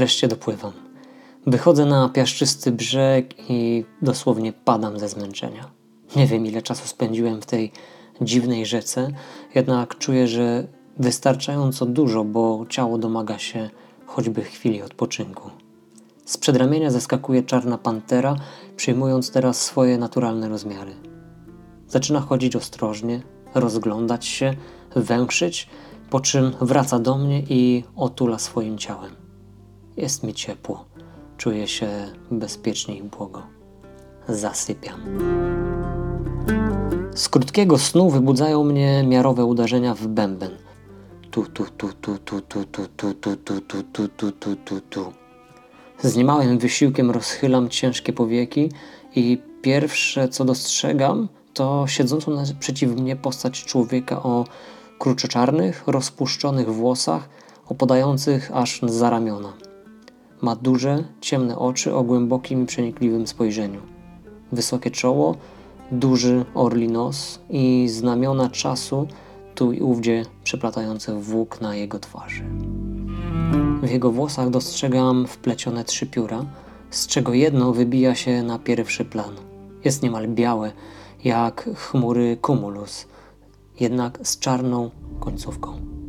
Wreszcie dopływam. Wychodzę na piaszczysty brzeg i dosłownie padam ze zmęczenia. Nie wiem, ile czasu spędziłem w tej dziwnej rzece, jednak czuję, że wystarczająco dużo, bo ciało domaga się choćby chwili odpoczynku. Z przedramienia zeskakuje czarna pantera, przyjmując teraz swoje naturalne rozmiary. Zaczyna chodzić ostrożnie, rozglądać się, węszyć, po czym wraca do mnie i otula swoim ciałem. Jest mi ciepło, czuję się bezpiecznie i błogo. Zasypiam. Z krótkiego snu wybudzają mnie miarowe uderzenia w bęben. Tu, tu, tu, tu, tu, tu, tu, tu, tu, tu, tu, tu, tu, tu, tu, tu. Z niemałym wysiłkiem rozchylam ciężkie powieki i pierwsze co dostrzegam to siedzącą naprzeciw mnie postać człowieka o kruczoczarnych, rozpuszczonych włosach opadających aż za ramiona. Ma duże, ciemne oczy o głębokim i przenikliwym spojrzeniu. Wysokie czoło, duży orli nos i znamiona czasu tu i ówdzie przeplatające włók na jego twarzy. W jego włosach dostrzegam wplecione trzy pióra, z czego jedno wybija się na pierwszy plan. Jest niemal białe, jak chmury cumulus, jednak z czarną końcówką.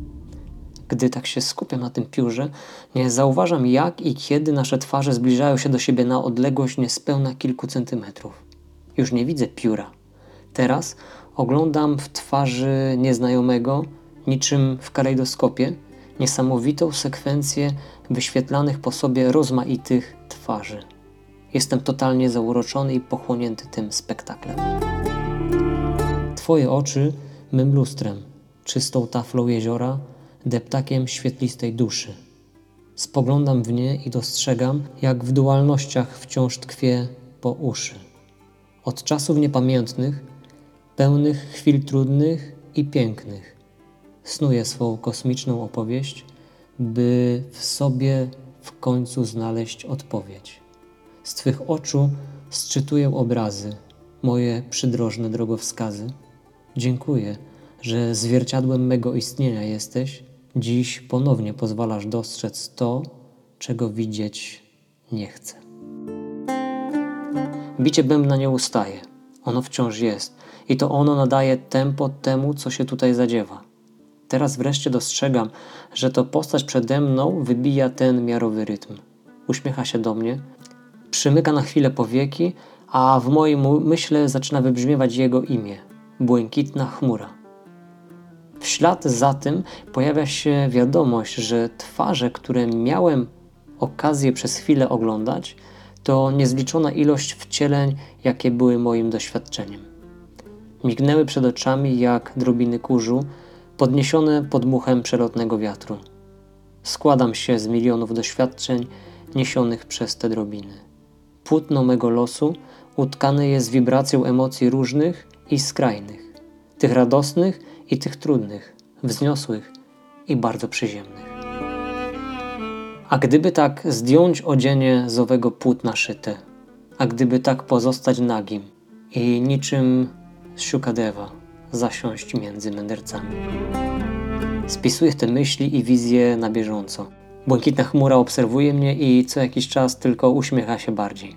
Gdy tak się skupiam na tym piórze, nie zauważam jak i kiedy nasze twarze zbliżają się do siebie na odległość niespełna kilku centymetrów. Już nie widzę pióra. Teraz oglądam w twarzy nieznajomego, niczym w kalejdoskopie, niesamowitą sekwencję wyświetlanych po sobie rozmaitych twarzy. Jestem totalnie zauroczony i pochłonięty tym spektaklem. Twoje oczy mym lustrem, czystą taflą jeziora, deptakiem świetlistej duszy. Spoglądam w nie i dostrzegam, jak w dualnościach wciąż tkwie po uszy. Od czasów niepamiętnych, pełnych chwil trudnych i pięknych, snuję swą kosmiczną opowieść, by w sobie w końcu znaleźć odpowiedź. Z Twych oczu sczytuję obrazy, moje przydrożne drogowskazy. Dziękuję, że zwierciadłem mego istnienia jesteś. Dziś ponownie pozwalasz dostrzec to, czego widzieć nie chcę. Bicie bębna nie ustaje. Ono wciąż jest i to ono nadaje tempo temu, co się tutaj zadziewa. Teraz wreszcie dostrzegam, że to postać przede mną wybija ten miarowy rytm. Uśmiecha się do mnie, przymyka na chwilę powieki, a w moim myśle zaczyna wybrzmiewać jego imię błękitna chmura. W ślad za tym pojawia się wiadomość, że twarze, które miałem okazję przez chwilę oglądać, to niezliczona ilość wcieleń, jakie były moim doświadczeniem. Mignęły przed oczami jak drobiny kurzu, podniesione pod muchem przelotnego wiatru. Składam się z milionów doświadczeń niesionych przez te drobiny. Płótno mego losu utkane jest wibracją emocji różnych i skrajnych, tych radosnych i tych trudnych, wzniosłych i bardzo przyziemnych. A gdyby tak zdjąć odzienie z owego płótna szyte, a gdyby tak pozostać nagim i niczym z siukadewa zasiąść między mędrcami. Spisuję te myśli i wizje na bieżąco. Błękitna chmura obserwuje mnie i co jakiś czas tylko uśmiecha się bardziej.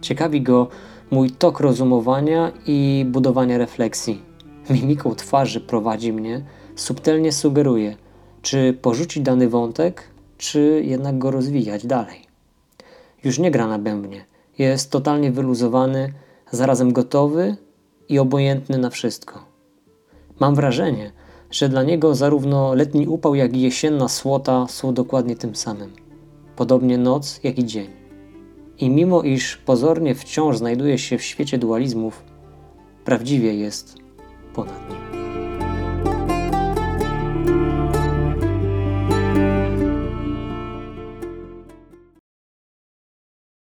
Ciekawi go mój tok rozumowania i budowania refleksji. Mimiką twarzy prowadzi mnie, subtelnie sugeruje, czy porzucić dany wątek, czy jednak go rozwijać dalej. Już nie gra na bębnie, jest totalnie wyluzowany, zarazem gotowy i obojętny na wszystko. Mam wrażenie, że dla niego zarówno letni upał, jak i jesienna słota są dokładnie tym samym. Podobnie noc, jak i dzień. I mimo iż pozornie wciąż znajduje się w świecie dualizmów, prawdziwie jest 不能。